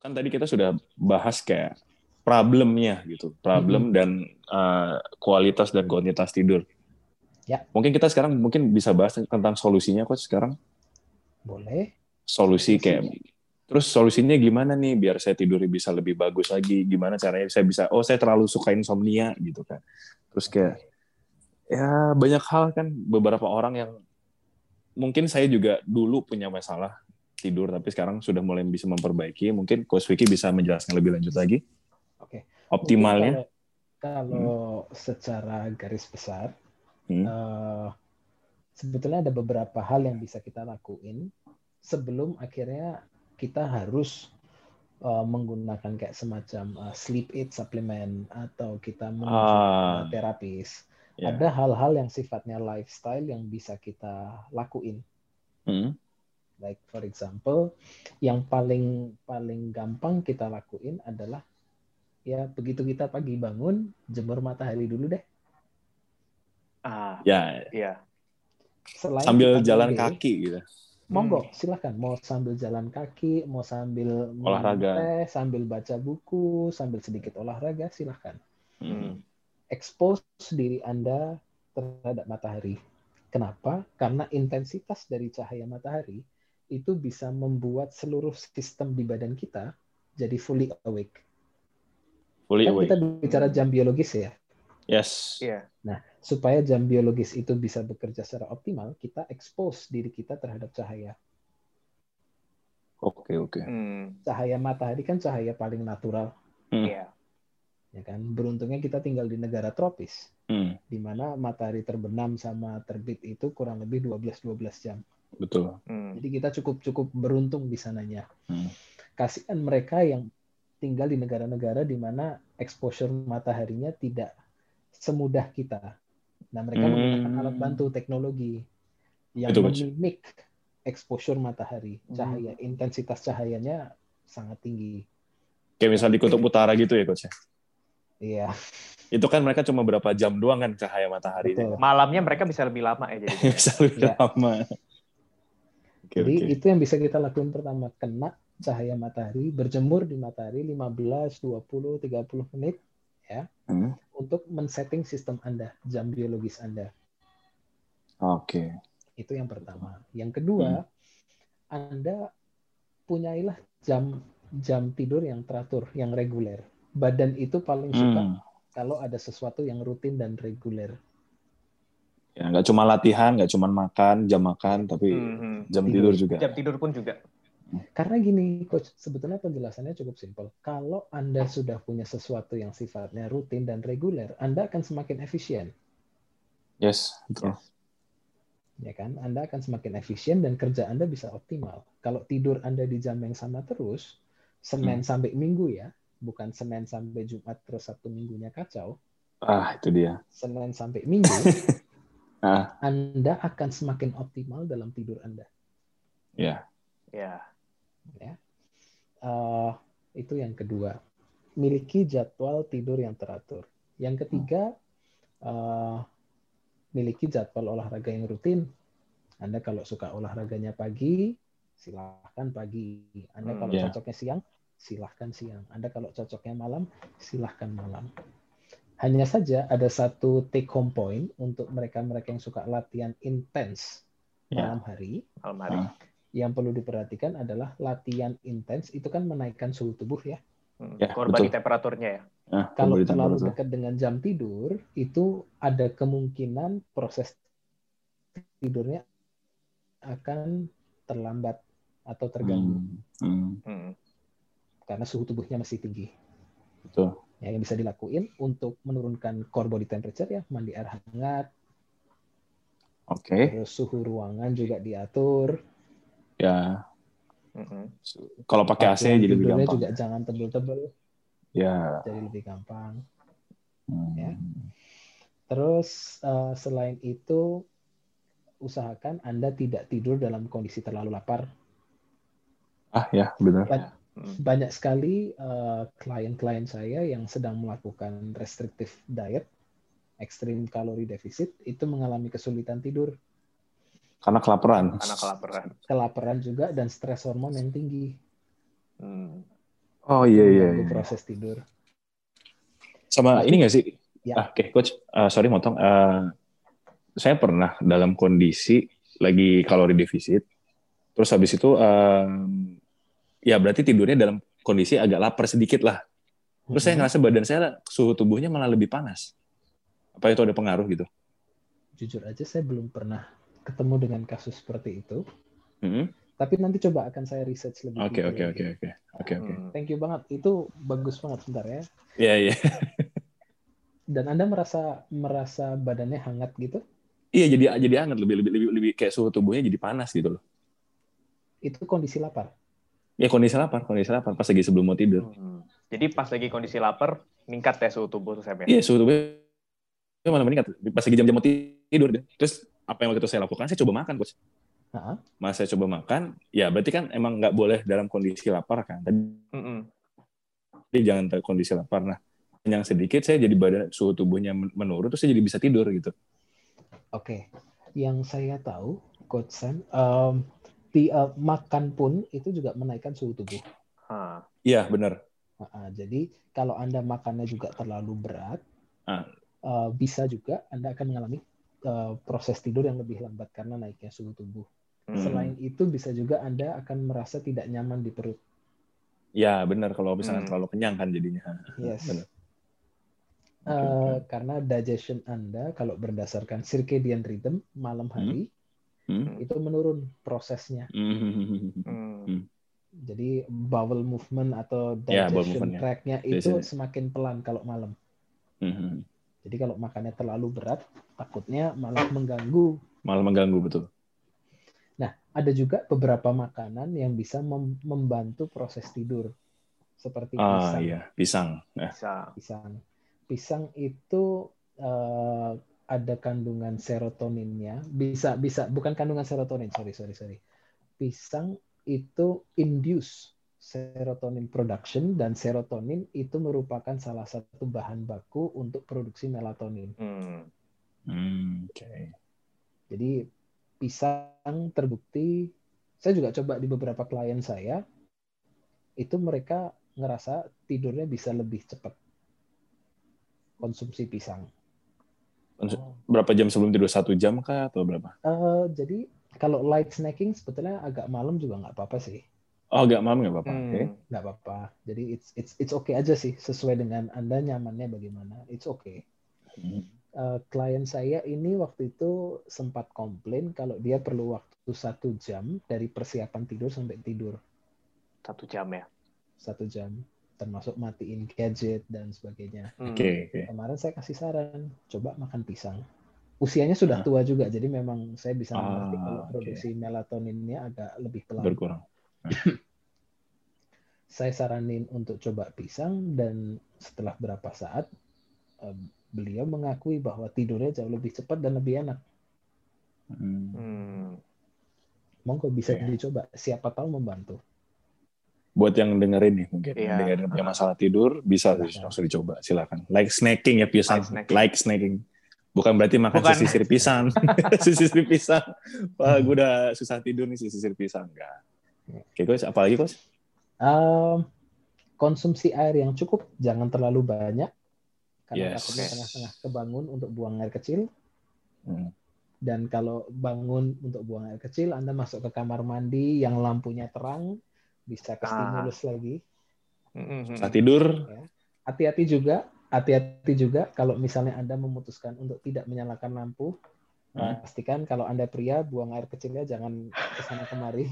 kan tadi kita sudah bahas kayak problemnya gitu, problem dan uh, kualitas dan kuantitas tidur. Ya. Mungkin kita sekarang mungkin bisa bahas tentang solusinya kok sekarang. Boleh. Solusi kayak terus solusinya gimana nih biar saya tidur bisa lebih bagus lagi? Gimana caranya saya bisa oh saya terlalu suka insomnia gitu kan. Terus kayak ya banyak hal kan beberapa orang yang mungkin saya juga dulu punya masalah tidur tapi sekarang sudah mulai bisa memperbaiki. Mungkin Coach Vicky bisa menjelaskan lebih lanjut lagi. Oke. Optimalnya. Mungkin kalau, kalau secara garis besar Hmm. uh, sebetulnya ada beberapa hal yang bisa kita lakuin sebelum akhirnya kita harus uh, menggunakan kayak semacam uh, sleep aid supplement atau kita Ah. ke terapis. Ya. Ada hal-hal yang sifatnya lifestyle yang bisa kita lakuin. Hmm. Like for example, yang paling paling gampang kita lakuin adalah ya begitu kita pagi bangun jemur matahari dulu deh. Ah, Ya, iya. Selain sambil jalan D, kaki gitu. Monggo, silahkan. Mau sambil jalan kaki, mau sambil Olahraga. teh, sambil baca buku, sambil sedikit olahraga, silahkan. Hmm. Expose diri Anda terhadap matahari. Kenapa? Karena intensitas dari cahaya matahari itu bisa membuat seluruh sistem di badan kita jadi fully awake. Fully Kan awake. kita bicara jam biologis ya. Yes. Iya. Supaya jam biologis itu bisa bekerja secara optimal, kita expose diri kita terhadap cahaya. Oke, oke. Hmm, Cahaya matahari kan cahaya paling natural. Hmm. Iya. ya kan beruntungnya kita tinggal di negara tropis Hmm. di mana matahari terbenam sama terbit itu kurang lebih 12-12 jam Betul. Hmm. jadi kita cukup cukup beruntung di sananya Hmm. kasihan mereka yang tinggal di negara-negara di mana exposure mataharinya tidak semudah kita nah mereka Hmm. menggunakan alat bantu teknologi yang Coach. memimik exposure matahari Hmm. cahaya intensitas cahayanya sangat tinggi Kayak misalnya di kutub utara gitu ya, coach. ya? iya Itu kan mereka cuma berapa jam doang kan cahaya mataharinya. betul Malamnya mereka bisa lebih lama ya jadi. Bisa lebih Iya. lama. Oke, Jadi oke. itu yang bisa kita lakukan pertama, kena cahaya matahari, berjemur di matahari 15, 20, 30 menit ya Hmm. untuk men-setting sistem Anda, jam biologis Anda. Oke. Itu yang pertama. Yang kedua, Anda punyailah jam jam tidur yang teratur, yang reguler. Badan itu paling suka Hmm. kalau ada sesuatu yang rutin dan reguler. Ya, nggak cuma latihan, nggak cuma makan, jam makan, tapi Hmm, jam Tidur. tidur juga. Jam tidur pun juga. Karena gini, coach, sebetulnya penjelasannya cukup simpel. Kalau Anda sudah punya sesuatu yang sifatnya rutin dan reguler, Anda akan semakin efisien, Yes, betul. ya kan? Anda akan semakin efisien dan kerja Anda bisa optimal. Kalau tidur Anda di jam yang sama terus, Senin sampai Minggu ya, bukan Senin sampai Jumat terus Sabtu Minggunya kacau. Ah, itu dia. Senin sampai Minggu, Ah, Anda akan semakin optimal dalam tidur Anda. ya. Ya. ya. Eh, itu yang kedua. Miliki jadwal tidur yang teratur. Yang ketiga, eh, miliki jadwal olahraga yang rutin. Anda kalau suka olahraganya pagi, silahkan pagi. Anda Hmm, kalau ya. cocoknya siang, silahkan siang. Anda kalau cocoknya malam, silahkan malam. Hanya saja ada satu take home point untuk mereka-mereka yang suka latihan intens Ya. malam hari Malam hari. Ah. yang perlu diperhatikan adalah latihan intens itu kan menaikkan suhu tubuh ya. Hmm, Ya, betul. temperaturnya ya. Ah, Kalau terlalu dekat dengan jam tidur, itu ada kemungkinan proses tidurnya akan terlambat atau terganggu Hmm, hmm, Hmm. karena suhu tubuhnya masih tinggi. betul. Ya, yang bisa dilakuin untuk menurunkan core body temperature ya, mandi air hangat, Oke. terus suhu ruangan juga diatur. Ya, Hmm. kalau pakai AC jadi lebih tidurnya gampang. juga jangan tebel-tebel, Ya. jadi lebih gampang. Hmm. Ya. Terus eh, selain itu usahakan Anda tidak tidur dalam kondisi terlalu lapar. Ah, ya, benar. Ba- Hmm. Banyak sekali eh, klien-klien saya yang sedang melakukan restrictive diet, extreme calorie deficit, itu mengalami kesulitan tidur, Karena kelaparan. Karena kelaparan. kelaparan juga dan stres hormon yang tinggi. Hmm. Oh iya iya. iya. proses tidur. Sama ini nggak sih? Ya. Ah, Oke, coach. Uh, sorry motong. Uh, saya pernah dalam kondisi lagi kalori defisit. Terus habis itu, um, ya berarti tidurnya dalam kondisi agak lapar sedikit lah. Terus saya Mhm. ngerasa badan saya suhu tubuhnya malah lebih panas. Apa itu ada pengaruh gitu? jujur aja saya belum pernah ketemu dengan kasus seperti itu. Mhm. Tapi nanti coba akan saya research lebih. Oke oke oke oke oke oke. Hmm. Thank you banget. Itu bagus banget sebentar ya. Iya iya. Dan Anda merasa merasa badannya hangat gitu? Iya jadi jadi hangat lebih lebih lebih lebih kayak suhu tubuhnya jadi panas gitu loh. Itu kondisi lapar. Ya kondisi lapar, kondisi lapar pas lagi sebelum mau tidur. Hmm. Jadi pas lagi kondisi lapar, meningkat ya suhu tubuh tuh Sam ya? Iya suhu tubuhnya malah meningkat pas lagi jam-jam mau tidur deh. Terus apa yang waktu itu saya lakukan? Saya coba makan, coach. Heeh. Mas saya coba makan, ya berarti kan emang nggak boleh dalam kondisi lapar kan. Tadi Mm-mm. jangan dalam kondisi lapar. Nah, yang sedikit saya jadi badan suhu tubuhnya men- menurun, terus saya jadi bisa tidur gitu. Oke. Yang saya tahu, Coach Sam, em, di, eh, makan pun itu juga menaikkan suhu tubuh. Iya benar. Heeh, jadi kalau Anda makannya juga terlalu berat, Ah. eh, bisa juga Anda akan mengalami eh, proses tidur yang lebih lambat karena naiknya suhu tubuh. Hmm. Selain itu bisa juga Anda akan merasa tidak nyaman di perut. Ya benar kalau misalnya Hmm. terlalu kenyang kan jadinya. Yes. Benar. Eh, karena digestion Anda kalau berdasarkan circadian rhythm malam hari Hmm. Itu menurun prosesnya. Hmm. Hmm. Jadi bowel movement atau Ya, digestion movement-nya. tract-nya itu Biasanya. semakin pelan kalau malam. Hmm. Jadi kalau makannya terlalu berat, takutnya malah mengganggu. Malah mengganggu betul. Nah, ada juga beberapa makanan yang bisa mem- membantu proses tidur, seperti Ah pisang. iya pisang. Nah. Pisang, pisang itu eh, ada kandungan serotoninnya. Bisa, bisa bukan kandungan serotonin. Sorry, sorry, sorry. Pisang itu induce serotonin production dan serotonin itu merupakan salah satu bahan baku untuk produksi melatonin. Hmm. hmm, oke. Jadi pisang terbukti, saya juga coba di beberapa klien saya, itu mereka ngerasa tidurnya bisa lebih cepat konsumsi pisang. Berapa jam sebelum tidur satu jam kah atau berapa? Eh, jadi kalau light snacking sebetulnya agak malam juga nggak apa-apa sih, Oh agak malam nggak apa-apa. Hmm. Oke. nggak apa-apa. Jadi it's it's it's okay aja sih, sesuai dengan anda nyamannya bagaimana, it's okay. Hmm. Eh, klien saya ini waktu itu sempat komplain kalau dia perlu waktu satu jam dari persiapan tidur sampai tidur. Satu jam ya. satu jam termasuk matiin gadget dan sebagainya. Hmm. Oke oke. Kemarin saya kasih saran, coba makan pisang. Usianya sudah Ah. tua juga, jadi memang saya bisa Ah, mengerti kalau produksi melatoninnya agak lebih pelan. Berkurang. Saya saranin untuk coba pisang dan setelah berapa saat beliau mengakui bahwa tidurnya jauh lebih cepat dan lebih enak. Hmm. Hmm. Monggo bisa Oke. dicoba, siapa tahu membantu. Buat yang dengerin nih mungkin Iya. dengerin punya masalah tidur bisa Silakan. langsung dicoba silakan. Like snacking ya pisang. Like snacking. Like snacking. Bukan berarti makan Bukan. sisir pisang. sisir pisang. Wah, gue udah susah tidur nih sisir pisang. Enggak. Oke, coach. Apalagi, coach? Em, konsumsi air yang cukup, jangan terlalu banyak karena Yes. takutnya tengah-tengah kebangun untuk buang air kecil. Hmm. Dan kalau bangun untuk buang air kecil, Anda masuk ke kamar mandi yang lampunya terang, bisa ke Ah. stimulus lagi. Hmm. Susah tidur. Hati-hati juga, hati-hati juga kalau misalnya Anda memutuskan untuk tidak menyalakan lampu, Hmm. pastikan kalau Anda pria buang air kecilnya jangan ke sana kemari.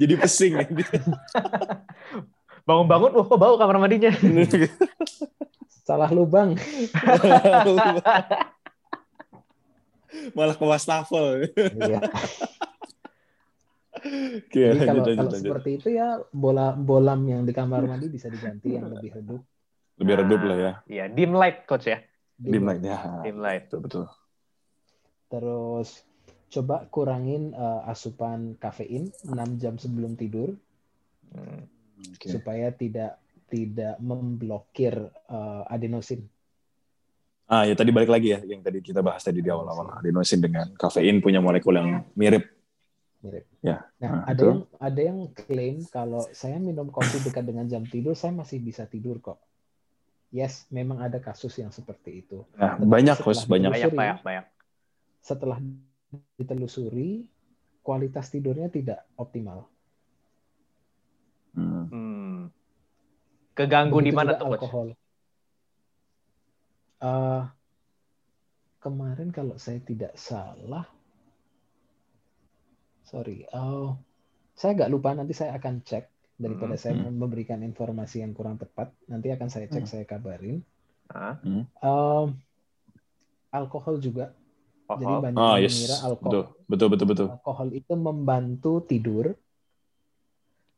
Jadi pesing. ya. Bangun-bangun, wah kok bau kamar mandinya. Salah lubang. Malah ke wastafel. Iya. Oke, Jadi lanjut, kalau, lanjut, kalau lanjut. seperti itu ya bola bolam yang di kamar mandi bisa diganti yang lebih redup. Lebih redup lah ya. Iya, dim light coach ya. Dim light ya. Dim light. Betul, betul. Terus coba kurangin eh, asupan kafein 6 jam sebelum tidur Hmm. Oke. supaya tidak tidak memblokir eh, adenosin. Ah, ya tadi balik lagi ya yang tadi kita bahas tadi di awal-awal. Adenosin dengan kafein punya molekul yang mirip. Mirip. Ya, Nah, nah, ada itu. yang ada yang klaim kalau saya minum kopi dekat dengan jam tidur, saya masih bisa tidur kok. Yes, memang ada kasus yang seperti itu. Nah, Tetapi banyak host, banyak. Banyak, banyak, banyak. Setelah ditelusuri, kualitas tidurnya tidak optimal. Hmm. Hmm. Keganggu di mana tuh, alkohol. Eh, kemarin kalau saya tidak salah, sorry, oh, saya nggak lupa nanti saya akan cek daripada Hmm, saya hmm. memberikan informasi yang kurang tepat. Nanti akan saya cek, Hmm. saya kabarin. Eh, alkohol juga. Jadi Alkohol. banyak Oh, yang yes. mengira Betul, alkohol, betul, betul, betul. alkohol itu membantu tidur.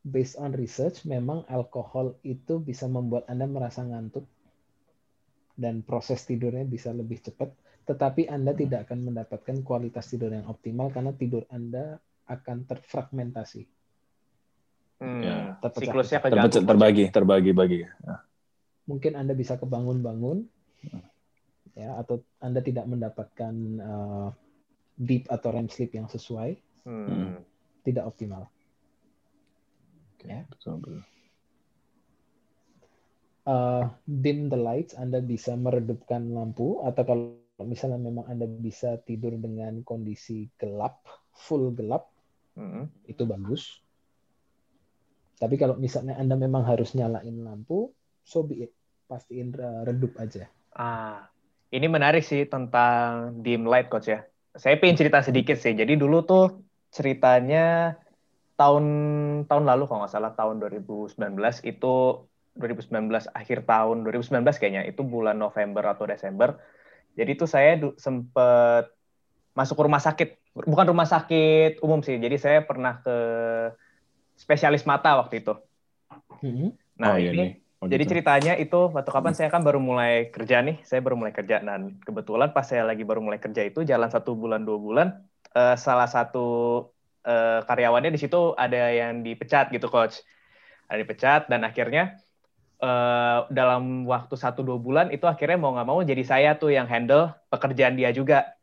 Based on research, memang alkohol itu bisa membuat Anda merasa ngantuk dan proses tidurnya bisa lebih cepat, tetapi Anda tidak akan mendapatkan kualitas tidur yang optimal karena tidur Anda akan terfragmentasi. Hmm. Ya. Terpecah. Siklusnya Terpecah, keganggu. Coach. terbagi, terbagi, bagi. Mungkin Anda bisa kebangun-bangun, ya, atau Anda tidak mendapatkan uh, deep atau REM sleep yang sesuai, Hmm. tidak optimal. Oke, Ya. betul, betul. uh, dim the lights, Anda bisa meredupkan lampu, atau kalau misalnya memang Anda bisa tidur dengan kondisi gelap, full gelap, Hmm. itu bagus. Tapi kalau misalnya Anda memang harus nyalain lampu, so be it. Pastiin redup aja. Ah, ini menarik sih tentang dim light coach ya. Saya pengen cerita sedikit sih. Jadi dulu tuh ceritanya tahun tahun lalu kalau nggak salah tahun 2019 itu 2019 akhir tahun 2019 kayaknya itu bulan November atau Desember. Jadi tuh saya sempet masuk rumah sakit, bukan rumah sakit umum sih. Jadi saya pernah ke spesialis mata waktu itu. Mhm. Nah oh, iya ini nih. Oh, jadi gitu. ceritanya itu waktu kapan saya kan baru mulai kerja nih, saya baru mulai kerja dan kebetulan pas saya lagi baru mulai kerja itu jalan satu bulan dua bulan, eh, salah satu eh, karyawannya di situ ada yang dipecat gitu coach, ada dipecat dan akhirnya eh, dalam waktu satu dua bulan itu akhirnya mau nggak mau jadi saya tuh yang handle pekerjaan dia juga.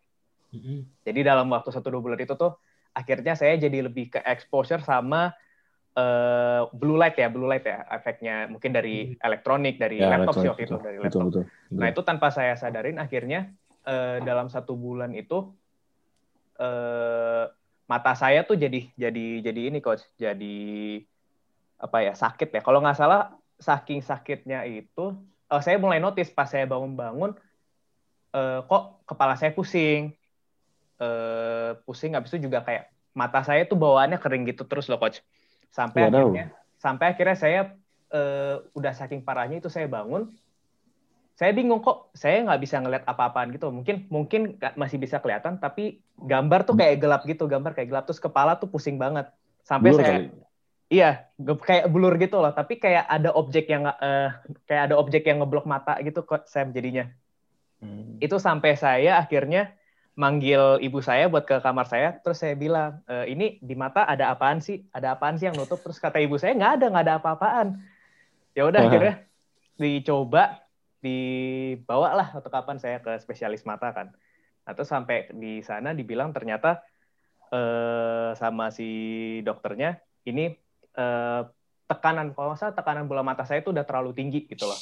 Mhm. Jadi dalam waktu satu dua bulan itu tuh akhirnya saya jadi lebih ke exposure sama eh, blue light ya, blue light ya efeknya mungkin dari elektronik, dari Ya, laptop sih betul, waktu itu betul, dari betul, laptop. betul, betul. Nah itu tanpa saya sadarin akhirnya eh, dalam satu bulan itu eh, mata saya tuh jadi jadi jadi ini coach, jadi apa ya sakit ya. Kalau nggak salah saking sakitnya itu, eh, saya mulai notice pas saya bangun-bangun, eh, kok kepala saya pusing, eh, pusing. Habis itu juga kayak mata saya tuh bawaannya kering gitu terus loh coach. Sampai Waduh. akhirnya sampai akhirnya saya eh, udah saking parahnya itu saya bangun, saya bingung kok saya nggak bisa ngeliat apa-apaan gitu mungkin mungkin masih bisa kelihatan tapi gambar tuh kayak gelap gitu gambar kayak gelap terus kepala tuh pusing banget sampai Blur saya kali. iya kayak blur gitu loh tapi kayak ada objek yang eh, kayak ada objek yang ngeblok mata gitu kok Sam jadinya Hmm. itu sampai saya akhirnya manggil ibu saya buat ke kamar saya terus saya bilang "E, ini di mata ada apaan sih? Ada apaan sih yang nutup? Terus kata ibu saya nggak ada nggak ada apa-apaan. Ya udah akhirnya dicoba dibawa lah atau kapan saya ke spesialis mata kan. Atau sampai di sana dibilang ternyata eh, sama si dokternya ini eh, tekanan kalau nggak salah tekanan bola mata saya itu udah terlalu tinggi gitu loh.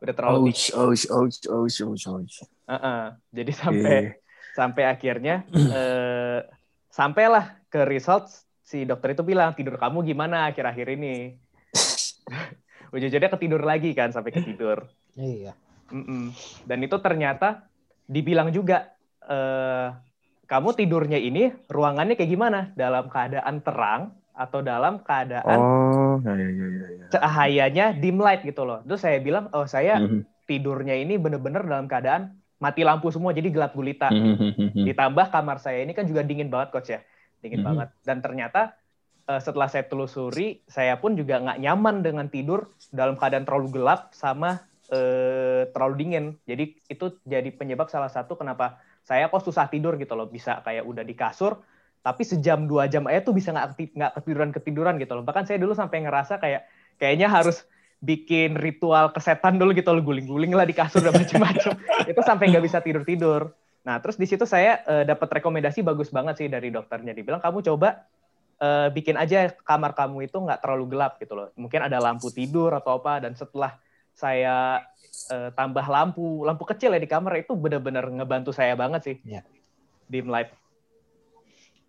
Udah terlalu tinggi. Ouch, ouch, ouch, ouch, ouch, ouch. Heeh. Jadi sampai Oke. Sampai akhirnya eh, sampailah ke result si dokter itu bilang tidur kamu gimana akhir-akhir ini. Ujung-ujungnya ketidur lagi kan sampai ketidur. Iya. Mm-mm. Dan itu ternyata dibilang juga eh, kamu tidurnya ini ruangannya kayak gimana? Dalam keadaan terang atau dalam keadaan Oh, ya, ya, ya, ya, ya. cahayanya dim light gitu loh. Terus saya bilang, oh saya Mhm. tidurnya ini bener-bener dalam keadaan mati lampu semua jadi gelap gulita. Mhm. Ditambah kamar saya ini kan juga dingin banget coach ya, dingin banget. Dan ternyata eh, setelah saya telusuri, saya pun juga nggak nyaman dengan tidur dalam keadaan terlalu gelap sama eh, terlalu dingin. Jadi itu jadi penyebab salah satu kenapa saya kok susah tidur gitu loh. Bisa kayak udah di kasur, tapi sejam dua jam aja tuh bisa nggak nggak ketiduran ketiduran gitu loh. Bahkan saya dulu sampai ngerasa kayak kayaknya harus bikin ritual kesetan dulu gitu loh guling-guling lah di kasur dan macam-macam itu sampai nggak bisa tidur tidur Nah, terus di situ saya uh, dapat rekomendasi bagus banget sih dari dokternya. Dibilang kamu coba uh, bikin aja kamar kamu itu nggak terlalu gelap gitu loh. Mungkin ada lampu tidur atau apa. Dan setelah saya uh, tambah lampu, lampu kecil ya di kamar itu benar-benar ngebantu saya banget sih. Ya. Dim light.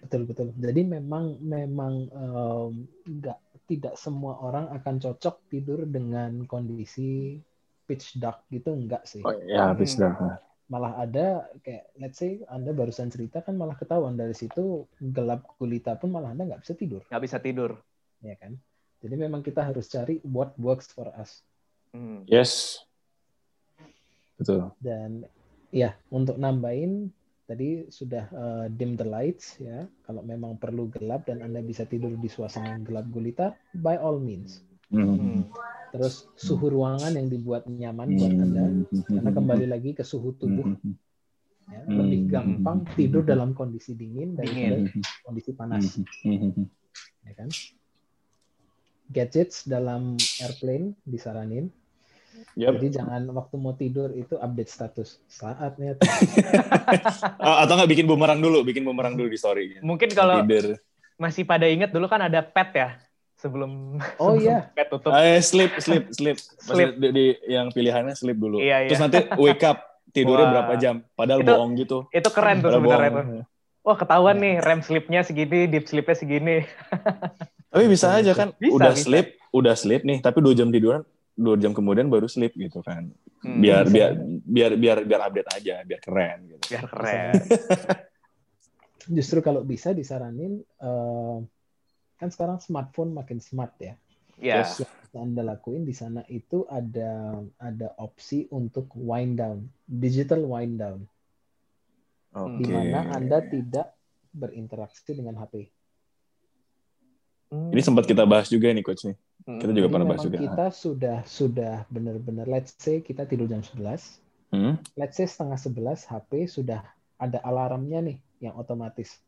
Betul betul. Jadi memang memang nggak um, tidak semua orang akan cocok tidur dengan kondisi pitch dark gitu enggak sih. Oh, ya pitch dark. Hmm malah ada kayak let's say anda barusan cerita kan malah ketahuan dari situ gelap gulita pun malah anda nggak bisa tidur. Nggak bisa tidur. Ya kan? Jadi memang kita harus cari what works for us. Hmm. yes. Betul. Dan ya untuk nambahin tadi sudah uh, dim the lights ya kalau memang perlu gelap dan anda bisa tidur di suasana gelap gulita by all means hmm. Terus suhu ruangan yang dibuat nyaman buat Anda, karena kembali lagi ke suhu tubuh. Ya, lebih gampang tidur dalam kondisi dingin daripada kondisi panas. Ya kan? Gadgets dalam airplane disaranin. Yep. Jadi jangan waktu mau tidur itu update status saatnya. atau nggak bikin bumerang dulu, bikin bumerang dulu di story. Mungkin kalau tidur. masih pada ingat dulu kan ada pet ya sebelum oh iya pet tutup. Eh, sleep sleep sleep. sleep. Di, di, yang pilihannya sleep dulu. Iya, iya. Terus nanti wake up tidurnya Wah. berapa jam? Padahal itu, bohong gitu. Itu keren tuh sebenarnya tuh. Wah ketahuan nih rem sleepnya segini, deep sleepnya segini. tapi bisa aja kan, bisa, udah bisa. sleep, udah sleep nih, tapi dua jam tiduran, dua jam kemudian baru sleep gitu kan. Hmm, biar bisa. biar biar biar biar update aja, biar keren gitu. Biar keren. Justru kalau bisa disaranin uh, kan sekarang smartphone makin smart ya. Yeah. Terus yang Anda lakuin di sana itu ada ada opsi untuk wind down, digital wind down. Okay. Di mana Anda tidak berinteraksi dengan HP. Ini sempat kita bahas juga nih coach nih. Hmm. Kita juga Jadi pernah bahas juga. Kita sudah sudah benar-benar let's say kita tidur jam 11. Hmm? Let's say setengah 11 HP sudah ada alarmnya nih yang otomatis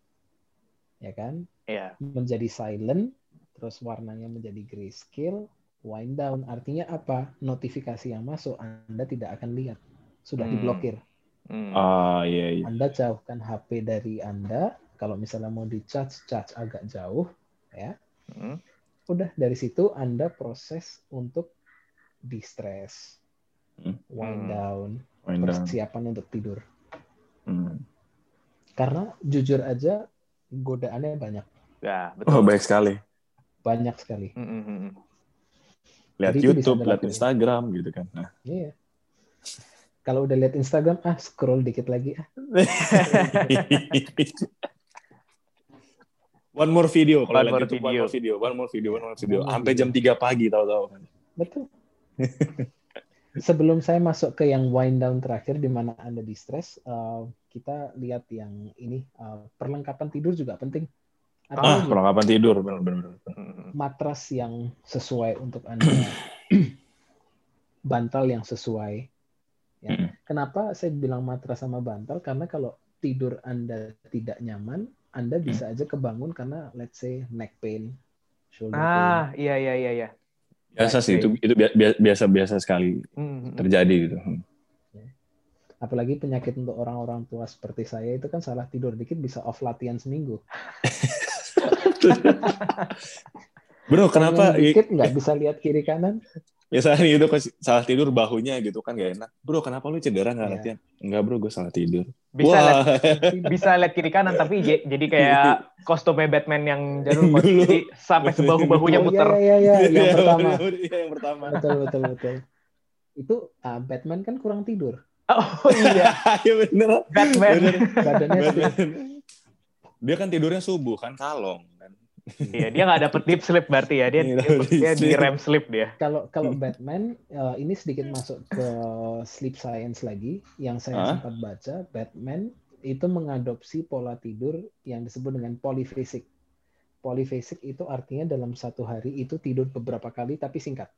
ya kan? Yeah. Menjadi silent, terus warnanya menjadi grayscale, wind down. Artinya apa? Notifikasi yang masuk Anda tidak akan lihat, sudah hmm. diblokir. Hmm. Ah iya, iya. Anda jauhkan HP dari Anda. Kalau misalnya mau di charge, charge agak jauh, ya. Hmm. Udah dari situ Anda proses untuk distress, hmm. wind down, wind persiapan down. untuk tidur. Hmm. Karena jujur aja godaannya banyak. Ya, betul. Oh, baik sekali. Banyak sekali. Mm -hmm. Lihat Jadi YouTube, lihat Instagram gitu kan. Nah. Iya. Kalau udah lihat Instagram, ah scroll dikit lagi ah. one more video kalau lihat YouTube, one more video, one more video, one more video. Sampai jam 3 pagi tahu-tahu kan. Betul. Sebelum saya masuk ke yang wind down terakhir di mana Anda di stress, uh, kita lihat yang ini uh, perlengkapan tidur juga penting. Artinya ah, perlengkapan tidur benar-benar. Matras yang sesuai untuk anda, bantal yang sesuai. Ya. Hmm. Kenapa saya bilang matras sama bantal? Karena kalau tidur anda tidak nyaman, anda bisa hmm. aja kebangun karena let's say neck pain, shoulder pain. Ah, iya iya iya iya. Biasa sih itu itu biasa biasa sekali hmm, terjadi gitu apalagi penyakit untuk orang-orang tua seperti saya itu kan salah tidur dikit bisa off latihan seminggu. Bro, kenapa dikit nggak bisa lihat kiri kanan? Biasanya itu salah tidur bahunya gitu kan gak enak. Bro, kenapa lu cedera nggak yeah. latihan? Enggak bro, gue salah tidur. Bisa lihat, bisa lihat kiri kanan tapi jadi kayak kostumnya Batman yang jadul jadi sampai sebahu-bahunya oh, muter. Iya, iya, iya, yang pertama. Iya, yang pertama. Betul, betul, betul. Itu uh, Batman kan kurang tidur. Oh iya. Iya bener. Batman. Badannya Dia kan tidurnya subuh kan kalong. Iya, dia nggak dapet deep sleep berarti ya. Dia dia, dia di REM sleep dia. Kalau kalau Batman uh, ini sedikit masuk ke sleep science lagi yang saya huh? sempat baca, Batman itu mengadopsi pola tidur yang disebut dengan polyphasic. Polyphasic itu artinya dalam satu hari itu tidur beberapa kali tapi singkat.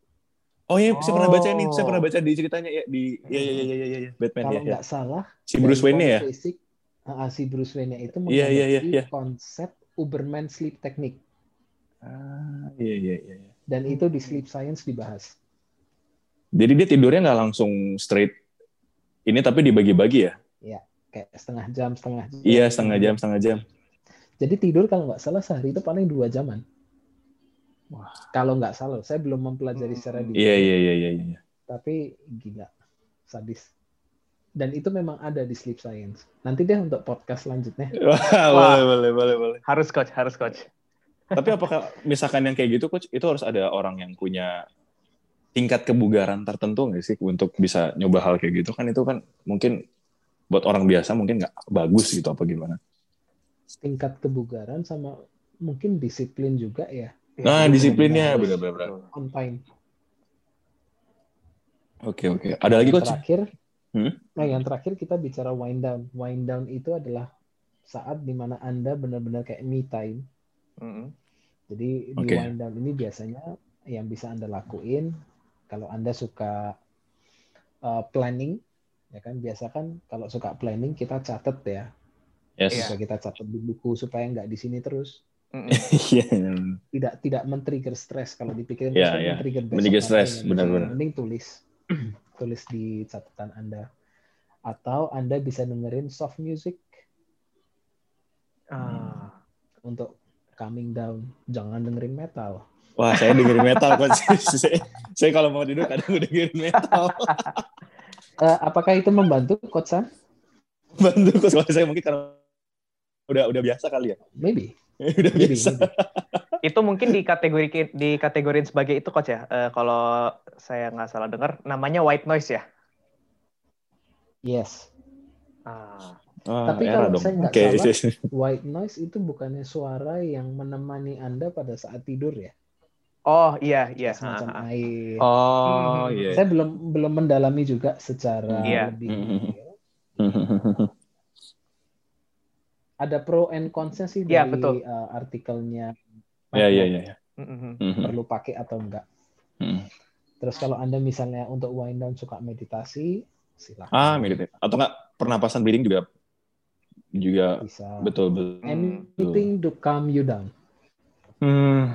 Oh iya, oh. saya pernah baca ini, saya pernah baca di ceritanya ya di ya ya ya ya ya, ya. Batman Kalau ya. nggak ya. salah, si Bruce Wayne ya. uh, si Bruce Wayne itu mengadopsi yeah, yeah, yeah, konsep Uberman sleep technique. Ah, iya iya iya. Dan itu di sleep science dibahas. Jadi dia tidurnya nggak langsung straight ini tapi dibagi-bagi ya? Iya. kayak setengah jam, setengah jam. Iya, setengah jam, setengah jam. Jadi tidur kalau nggak salah sehari itu paling dua jaman. Wah. Kalau nggak salah, saya belum mempelajari Hmm. secara detail. Iya, iya, iya, iya, iya. Tapi gila, sadis. Dan itu memang ada di sleep science. Nanti deh untuk podcast selanjutnya. Wah, boleh, boleh, boleh, boleh. Harus coach, harus coach. Tapi apakah misalkan yang kayak gitu, coach, itu harus ada orang yang punya tingkat kebugaran tertentu nggak sih untuk bisa nyoba hal kayak gitu? Kan itu kan mungkin buat orang biasa mungkin nggak bagus gitu apa gimana? Tingkat kebugaran sama mungkin disiplin juga ya. Nah, Iya, disiplinnya benar. benar-benar. On time. Oke, oke. Ada lagi, coach? terakhir, Hmm? nah yang terakhir kita bicara wind down. Wind down itu adalah saat di mana Anda benar-benar kayak me time. Mm-mm. Jadi di Oke. wind down ini biasanya yang bisa Anda lakuin kalau Anda suka uh, planning, ya kan biasa kan kalau suka planning kita catat ya, Yes. Iya. bisa kita catat di buku supaya nggak di sini terus. Mm-mm. Iya. Tidak tidak men-trigger stres kalau dipikirin Iya, terus kan iya. men-trigger besok Men-trigger stres, benar-benar. Mending tulis tulis di catatan Anda. Atau Anda bisa dengerin soft music Ah. untuk calming down. Jangan dengerin metal. Wah, saya dengerin metal, coach. saya, saya kalau mau tidur kadang dengerin metal. Eh, apakah itu membantu, Coach Sam? Bantu, coach. Kalau saya mungkin karena udah udah biasa kali ya. Maybe. udah Maybe, biasa. maybe. Itu mungkin di kategori di kategorin sebagai itu coach ya. Eh, kalau saya nggak salah dengar namanya white noise ya. Yes. Ah. Ah, Tapi kalau dong. saya nggak Oke, salah. White noise itu bukannya suara yang menemani Anda pada saat tidur ya? Oh iya iya. Semacam Ah, ah. air. Oh, Hmm. iya. Saya belum belum mendalami juga secara Iya. lebih Hmm. Ada pro and cons-nya sih Iya, dari betul. uh, artikelnya. Iya, iya, iya. Mm-mm. Perlu pakai atau enggak. Hmm. Terus kalau Anda misalnya untuk wind down suka meditasi, silakan. Ah, mirip. Atau enggak pernapasan breathing juga juga Bisa. betul betul. Anything to calm you down. Hmm,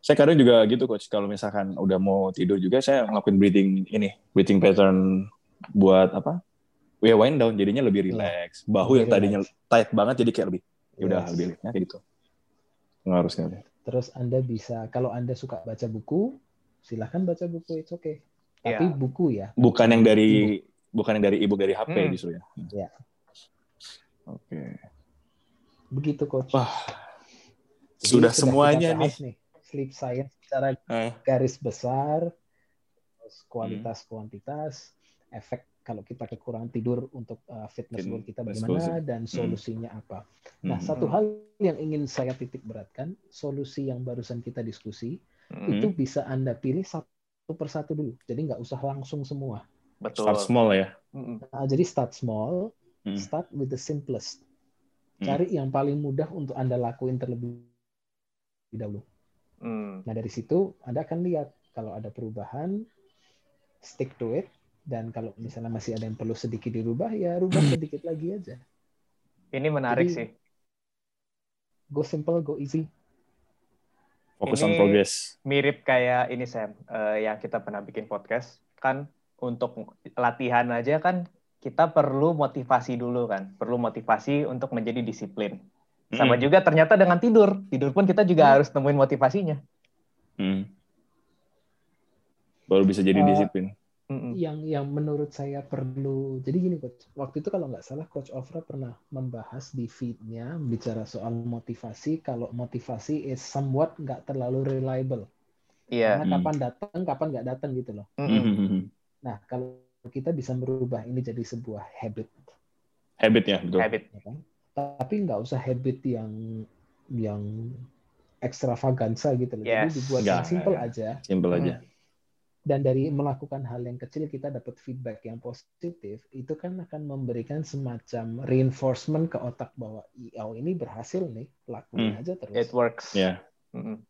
saya kadang juga gitu coach. Kalau misalkan udah mau tidur juga saya ngelakuin breathing ini, breathing pattern buat apa? Ya wind down jadinya lebih Iya. relax. Bahu Lebih yang tadinya relax. tight banget jadi kayak lebih ya udah Yes. lebih ya, kayak gitu. Sekali. Terus Anda bisa, kalau Anda suka baca buku, silahkan baca buku, it's okay. Tapi Iya. buku ya. Bukan yang dari bukan yang dari ibu dari HP Hmm. justru ya. Iya. Oke. Begitu, Coach. Wah, Jadi sudah semuanya nih. bahas nih. Sleep science secara Eh, garis besar, kualitas kuantitas, efek kalau kita kekurangan tidur untuk uh, fitness goal kita bagaimana dan solusinya apa. Nah, hmm. satu hal yang ingin saya titik beratkan, solusi yang barusan kita diskusi Mm-mm. itu bisa Anda pilih satu persatu dulu. Jadi nggak usah langsung semua. Betul. start small ya. Mm-mm. Nah, jadi start small, Hmm. start with the simplest. Hmm. Cari yang paling mudah untuk Anda lakuin terlebih dahulu. Mm. Nah, dari situ Anda akan lihat kalau ada perubahan, stick to it. Dan kalau misalnya masih ada yang perlu sedikit dirubah, ya rubah sedikit lagi aja. Ini menarik Jadi- sih. Go simple, go easy. Fokus Ini- on progress. Mirip kayak ini Sam, eh, yang kita pernah bikin podcast kan untuk latihan aja kan kita perlu motivasi dulu kan, perlu motivasi untuk menjadi disiplin. Sama Hmm. juga ternyata dengan tidur, tidur pun kita juga Hmm. harus nemuin motivasinya. Hmm. Baru bisa jadi Uh, disiplin. Mm-mm. Yang yang menurut saya perlu. Jadi gini, coach. Waktu itu kalau nggak salah, coach Ofra pernah membahas di feed-nya bicara soal motivasi. Kalau motivasi is somewhat nggak terlalu reliable. Iya. Karena Hmm. kapan datang, kapan nggak datang gitu loh. Mm-mm. Hmm. Nah, kalau kita bisa merubah ini jadi sebuah habit, Habit ya, betul. Habit. ya kan? Tapi nggak usah habit yang yang ekstravaganza gitu loh. Jadi Yes. dibuat Nggak, yang simple aja. Simple aja. Dan dari melakukan hal yang kecil kita dapat feedback yang positif, itu kan akan memberikan semacam reinforcement ke otak bahwa oh ini berhasil nih, lakuin Hmm. aja terus. It works. Ya. Mm-mm.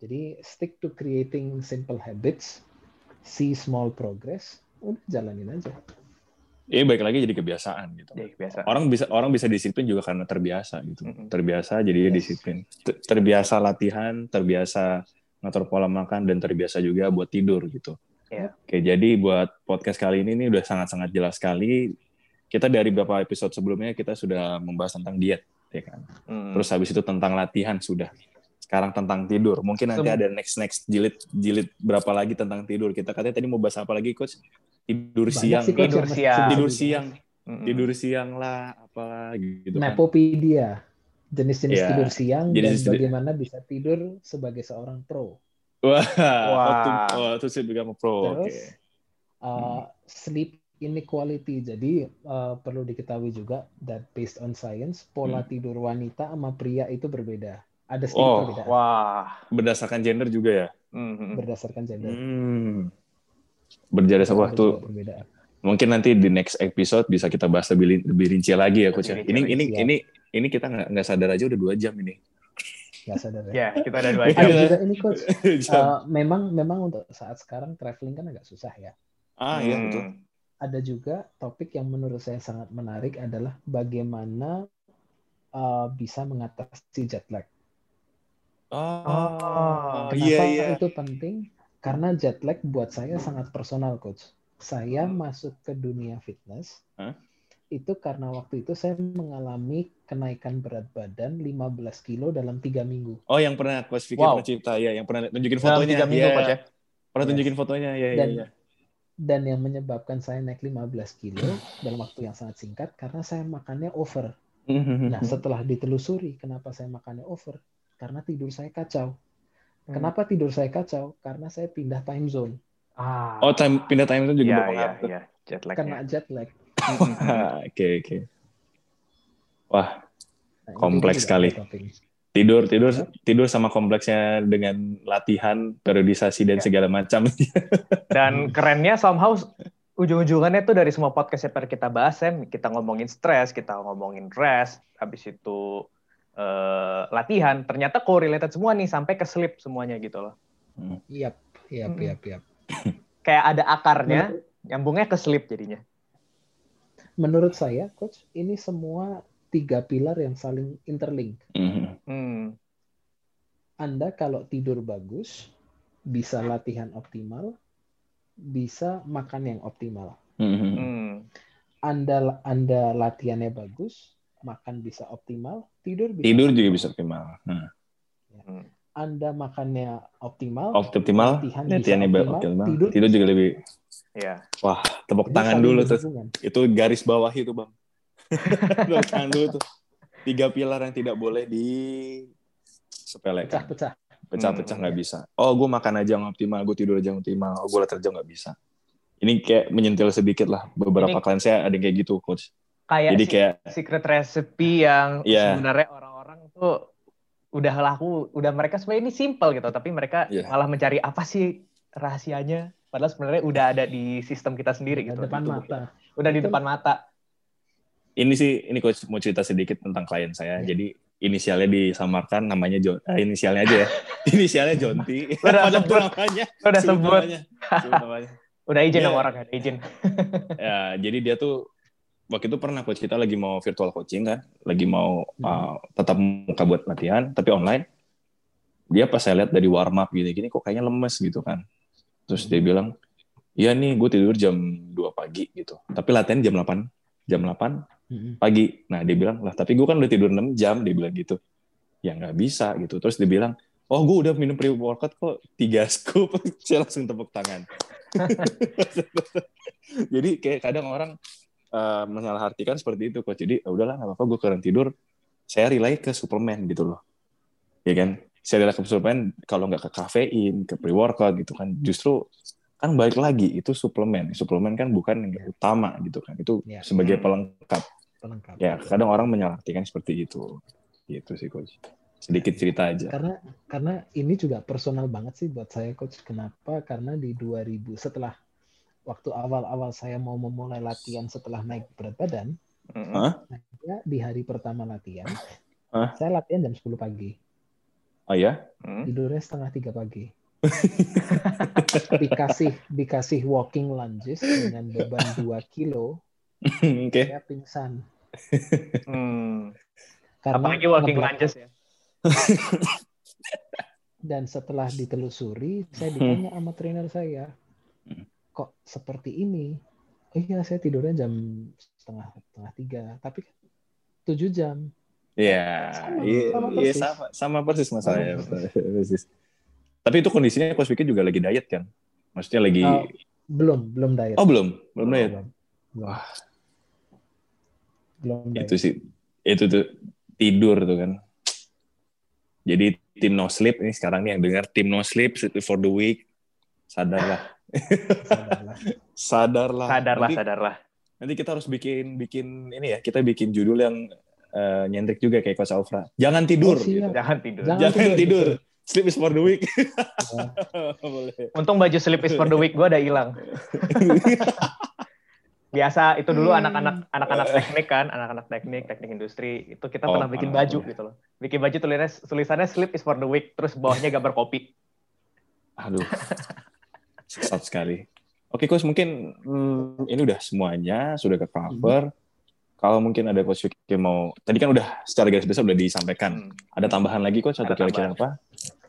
Jadi stick to creating simple habits, see small progress, udah jalanin aja. Ini baik lagi jadi kebiasaan gitu. Jadi biasa. Orang bisa orang bisa disiplin juga karena terbiasa gitu. Mm-mm. Terbiasa jadi Yes. disiplin. Ter- Terbiasa latihan, terbiasa ngatur pola makan dan terbiasa juga buat tidur gitu. Iya. Oke, jadi buat podcast kali ini nih udah sangat-sangat jelas sekali kita dari beberapa episode sebelumnya kita sudah membahas tentang diet, ya kan. Hmm. Terus habis itu tentang latihan sudah. Sekarang tentang tidur. Mungkin nanti Sem- ada next next jilid jilid berapa lagi tentang tidur. Kita katanya tadi mau bahas apa lagi, coach? Tidur Banyak siang. sih, Coach, Tidur yang mesti siang. Tidur dibahas. siang. Tidur siang lah, apa gitu kan. Jenis-jenis Iya, tidur siang dan jenis-jenis tidur- bagaimana bisa tidur sebagai seorang pro. Wah, Wah. oh, to, oh, sleep become a pro. Oke. Terus uh, sleep inequality. Jadi uh, perlu diketahui juga that based on science, pola Hmm. tidur wanita sama pria itu berbeda. Ada sedikit Oh, perbedaan Wah. Berdasarkan gender juga ya. Mhm. berdasarkan gender. Hmm. Berjaya sama perbedaan. Mungkin nanti di next episode bisa kita bahas lebih lebih rinci lagi ya, coach. ya. Ini ini lagi, ini ini kita nggak nggak sadar aja udah dua jam ini. Nggak sadar ya. Ya, kita ada dua jam. Ada juga ini coach. Jam. uh, memang memang untuk saat sekarang traveling kan agak susah ya. ah iya Hmm. betul. Ada juga topik yang menurut saya sangat menarik adalah bagaimana uh, bisa mengatasi jet lag. Oh, Kenapa iya iya. itu penting? Karena jet lag buat saya sangat personal, coach. Saya masuk ke dunia fitness Hah? Itu karena waktu itu saya mengalami kenaikan berat badan 15 kilo dalam tiga minggu. Oh yang pernah coach Vicky Wow. pernah cerita ya, yang pernah tunjukin Dalam fotonya. tiga minggu, Iya. Coach ya. Pernah Yes. tunjukin fotonya ya ya. Dan ya. dan yang menyebabkan saya naik 15 kilo dalam waktu yang sangat singkat karena saya makannya over. Nah, setelah ditelusuri kenapa saya makannya over? Karena tidur saya kacau. Hmm. Kenapa tidur saya kacau? Karena saya pindah time zone, Ah. Oh time pindah time itu juga Iya, iya, berpengaruh. iya. Jet lag. kena jet lag. Oke oke. Wah Nah, Kompleks sekali. tidur tidur tidur sama kompleksnya dengan latihan periodisasi dan Ya. segala macam. Dan kerennya somehow ujung-ujungannya tuh dari semua podcast yang pernah kita bahas, Sam, kita ngomongin stres, kita ngomongin rest, habis itu eh, latihan, ternyata correlated semua nih sampai ke sleep semuanya gitu loh. Yap, yap, Mm-mm. yap, yap. Kayak ada akarnya, nyambungnya ke sleep jadinya. Menurut saya, coach, ini semua tiga pilar yang saling interlink. Mhm. Hmm. Anda kalau tidur bagus, bisa latihan optimal, bisa makan yang optimal. Mhm. Hmm. Anda Anda latihannya bagus, makan bisa optimal, tidur bisa. Tidur juga bisa optimal. Nah, Anda makannya optimal, optimal, latihan optimal, optimal, tidur tidur juga lebih. Ya. Wah, tepuk Jadi tangan dulu tuh. Itu garis bawah itu bang. tepuk tangan dulu tuh. Tiga pilar yang tidak boleh di sepelekan. Pecah-pecah. Pecah-pecah Hmm, nggak bisa. Oh, gue makan aja yang optimal, gue tidur aja yang optimal, oh, gue latihan aja nggak bisa. Ini kayak menyentil sedikit lah. Beberapa Ini- klien saya ada yang kayak gitu, coach. Kayak Jadi si- kayak secret recipe yang Iya. sebenarnya orang-orang tuh udah laku, udah mereka sebenarnya ini simple gitu, tapi mereka Iya. malah mencari apa sih rahasianya? Padahal sebenarnya udah ada di sistem kita sendiri gitu. depan Itu mata. Udah di depan mata. ini sih ini coach mau cerita sedikit tentang klien saya. Iya. Jadi inisialnya disamarkan namanya John. Eh, inisialnya aja ya. inisialnya Jonti. Udah sebut. namanya. Udah sebut namanya. Udah izin Iya. sama orang kan, izin. Ya, jadi dia tuh waktu itu pernah coach kita lagi mau virtual coaching kan, lagi mau Hmm. uh, tetap muka buat latihan tapi online. Dia pas saya lihat dari warm up gini-gini kok kayaknya lemes gitu kan. Terus dia bilang, "Iya nih, gue tidur jam 2 pagi gitu. Tapi latihan jam 8, jam 8 Mm-mm. pagi." Nah, dia bilang, "Lah, tapi gue kan udah tidur 6 jam." Dia bilang gitu. Ya nggak bisa gitu. Terus dia bilang, "Oh, gue udah minum pre-workout kok 3 scoop." saya langsung tepuk tangan. Jadi kayak kadang orang uh, menyalahartikan seperti itu kok. Jadi "Ah, udahlah nggak apa-apa gue kurang tidur. Saya relay ke suplemen gitu loh. Ya kan? Saya relay ke suplemen kalau nggak ke kafein, ke pre-workout gitu kan. Justru kan balik lagi itu suplemen. Suplemen kan bukan yang utama gitu kan. Itu Ya. sebagai pelengkap. Pelengkap. Ya, kadang orang menyalahartikan seperti itu. Gitu sih coach. Sedikit cerita aja. Karena karena ini juga personal banget sih buat saya coach. Kenapa? Karena di 2000 setelah waktu awal-awal saya mau memulai latihan setelah naik berat badan, Mm-mm. Hah? ya di hari pertama latihan, Hah? saya latihan jam 10 pagi, Oh ya? Mm. tidurnya setengah tiga pagi. dikasih dikasih walking lunges dengan beban 2 kilo, Oke. saya pingsan. Hmm. Karena Apalagi walking lunges ya. Dan setelah ditelusuri, saya Hmm. ditanya sama trainer saya, Hmm. Kok seperti ini? Oh iya, saya tidurnya jam setengah setengah tiga tapi kan tujuh jam Iya, Sama, iya, sama iya, persis. sama, sama persis masalahnya. Sama persis. Tapi itu kondisinya Coach Vicky juga lagi diet kan? Maksudnya lagi, Oh, belum belum diet oh belum, belum diet. belum belum, Wah, belum diet. itu sih, itu tuh tidur tuh kan. Jadi tim no sleep ini sekarang nih yang dengar tim no sleep sleep for the week, sadarlah, Sadarlah. sadarlah. Sadarlah, Nanti- sadarlah. Nanti kita harus bikin bikin ini ya, kita bikin judul yang eh, nyentrik juga kayak Coach Alfra. Jangan tidur. Oh, gitu. Jangan tidur. Jangan Jangan tidur, tidur. gitu. Sleep is for the week. Ya. Boleh. Untung baju sleep is for the week gue udah hilang. Biasa itu dulu Hmm. anak-anak anak-anak teknik kan, anak-anak teknik, teknik industri itu kita Oh, pernah bikin anak- baju gitu loh. Bikin baju tulisannya tulisannya sleep is for the week, terus bawahnya gambar kopi. Aduh, sesat sekali. Oke, coach mungkin hmm, ini udah semuanya sudah ke cover. Kalau mungkin ada coach Vicky mau, tadi kan udah secara garis besar udah disampaikan. Hmm. Ada tambahan lagi coach atau Ada kira-kira apa?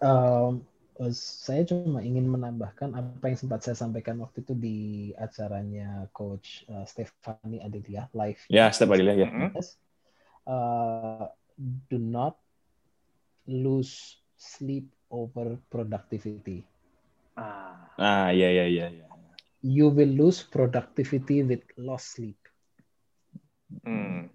Um, eh, saya cuma ingin menambahkan apa yang sempat saya sampaikan waktu itu di acaranya Coach uh, Stefani Adelia live. Ya, step Adila ya. Hmm. Yes. Uh, do not lose sleep over productivity. Ah, Ah, iya iya iya. iya. You will lose productivity with lost sleep. hmm.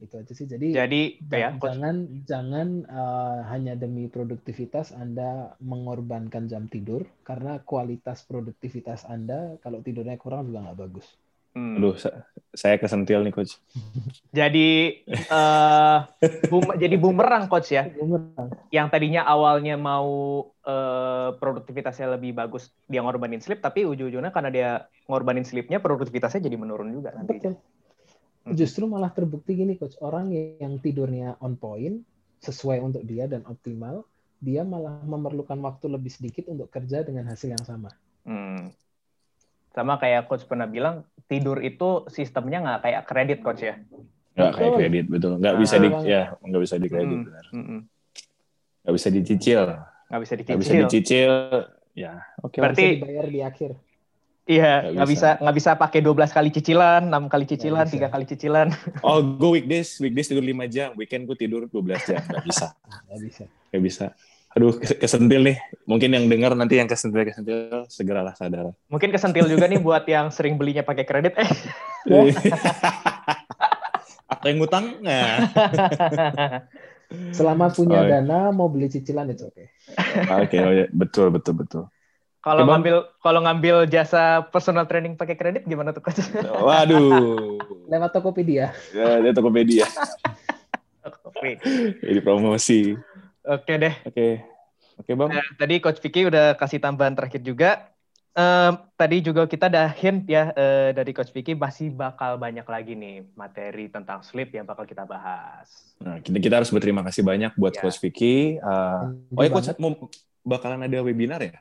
Itu aja sih. Jadi, Jadi ya, jangan, jangan, uh, hanya demi produktivitas Anda mengorbankan jam tidur karena kualitas produktivitas Anda kalau tidurnya kurang juga nggak bagus. Hmm. Aduh, sa- saya kesentil nih coach. Jadi eh boom- jadi bumerang coach ya. Bumerang. Yang tadinya awalnya mau eh, produktivitasnya lebih bagus dia ngorbanin sleep, tapi ujung-ujungnya karena dia ngorbanin sleepnya produktivitasnya jadi menurun juga nanti. Betul. Justru malah terbukti gini coach, orang yang tidurnya on point sesuai untuk dia dan optimal, dia malah memerlukan waktu lebih sedikit untuk kerja dengan hasil yang sama. Hmm. Sama kayak coach pernah bilang, tidur itu sistemnya nggak kayak kredit coach ya. Nggak kayak kredit betul. Nggak bisa di ya nggak bisa di kredit Hmm. benar. Mm-mm. Nggak bisa dicicil. Nggak bisa Nggak bisa dicicil. dicicil. Ya, oke. Berarti- Bisa dibayar di akhir. Iya, Nggak bisa nggak bisa pakai 12 kali cicilan, 6 kali cicilan, bisa. tiga kali cicilan. Oh, gue weekdays, weekdays tidur 5 jam, weekend gue tidur 12 jam. Nggak bisa. Nggak bisa. Nggak bisa. Aduh, kes- kesentil nih. Mungkin yang dengar nanti yang kesentil-kesentil, segeralah sadar. Mungkin kesentil juga nih buat yang sering belinya pakai kredit. Eh, Atau yang ngutang? Nah. Selama punya Oh, iya. dana mau beli cicilan itu oke. Oke, oh ya. betul, betul, betul. kalau ngambil kalau ngambil jasa personal training pakai kredit gimana tuh coach? Waduh. Lewat Tokopedia. Ya, dia Tokopedia. Oke Jadi promosi. Oke deh. Oke. Oke, Bang. Nah, tadi Coach Vicky udah kasih tambahan terakhir juga. Em, tadi juga kita ada hint ya eh, dari Coach Vicky masih bakal banyak lagi nih materi tentang sleep yang bakal kita bahas. Nah, kita, kita harus berterima kasih banyak buat Ya. Coach Vicky. Uh, oh ya, Coach, mau bakalan ada webinar ya?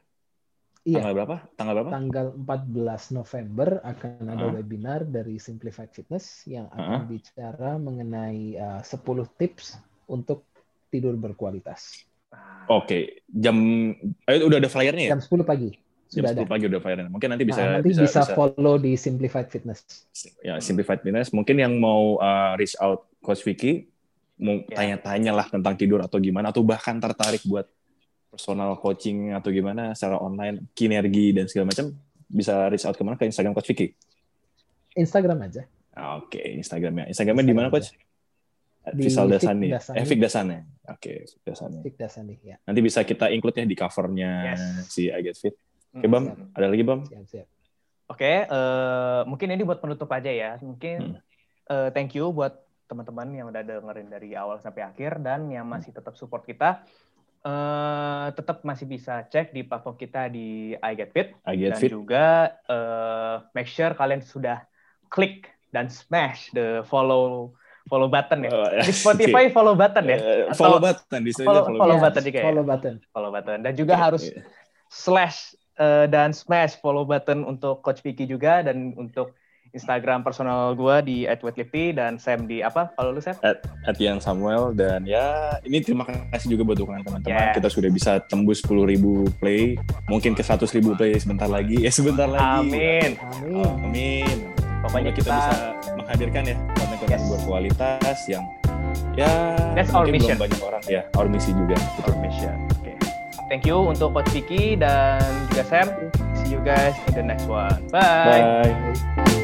Iya. Tanggal berapa? Tanggal berapa? Tanggal 14 November akan ada Ah. webinar dari Simplified Fitness yang akan Ah. bicara mengenai uh, 10 tips untuk tidur berkualitas. Nah, Oke, jam eh, udah ada flyernya ya? Jam 10 pagi Jam sudah ada. 10 pagi udah flyernya. Mungkin nanti bisa Nah, nanti bisa, bisa, bisa- follow di Simplified Fitness. ya simplified fitness. Mungkin yang mau uh, reach out Coach Vicky mau Ya. tanya-tanya lah tentang tidur atau gimana atau bahkan tertarik buat personal coaching atau gimana secara online, kinergi dan segala macam bisa reach out ke mana ke Instagram Coach Vicky. Instagram aja. Ah, Oke, Instagramnya. Instagramnya di mana Coach? Di Visal Fik Dasani. Dasani. Eh, Fik Dasani. Oke, Fik Dasani. Fik Dasani ya. Nanti bisa kita include ya di covernya Yes. si I Get Fit. Oke, Bam. mm. Ada lagi, Bam? Siap, siap. Oke, eh, mungkin ini buat penutup aja ya. Mungkin eh, thank you buat teman-teman yang udah dengerin dari awal sampai akhir dan yang masih tetap support kita. Eh, tetap masih bisa cek di platform kita di I Get Fit I Get dan Fit. juga eh, make sure kalian sudah klik dan smash the follow follow button ya. Oh, ya. Di Spotify follow button ya. Eh, Atau follow button di sini follow- follow, follow button. juga ya? Follow button. follow button dan juga Oke, harus iya. slash eh, dan smash follow button untuk Coach Vicky juga dan untuk Instagram personal gue di @wetlifty dan Sam di apa? Kalau lu Sam? at yang Samuel dan ya ini terima kasih juga buat dukungan teman-teman. Yes. Kita sudah bisa tembus 10.000 play, mungkin ke 100.000 play sebentar lagi. Ya sebentar lagi. Amin. Amin. Amin. Pokoknya kita, kita, bisa menghadirkan ya Yes. berkualitas yang ya That's our mungkin mission. belum banyak orang ya our misi juga our mission. Oke. Thank you untuk Coach Vicky dan juga Sam. See you guys in the next one. Bye. bye